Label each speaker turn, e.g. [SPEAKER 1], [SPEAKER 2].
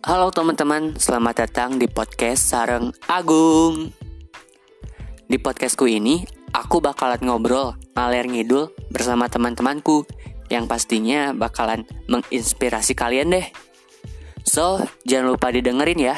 [SPEAKER 1] Halo teman-teman, selamat datang di podcast Sareng Agung. Di podcastku ini, aku bakalan ngobrol ngalir ngidul bersama teman-temanku yang pastinya bakalan menginspirasi kalian deh. So, jangan lupa didengerin ya.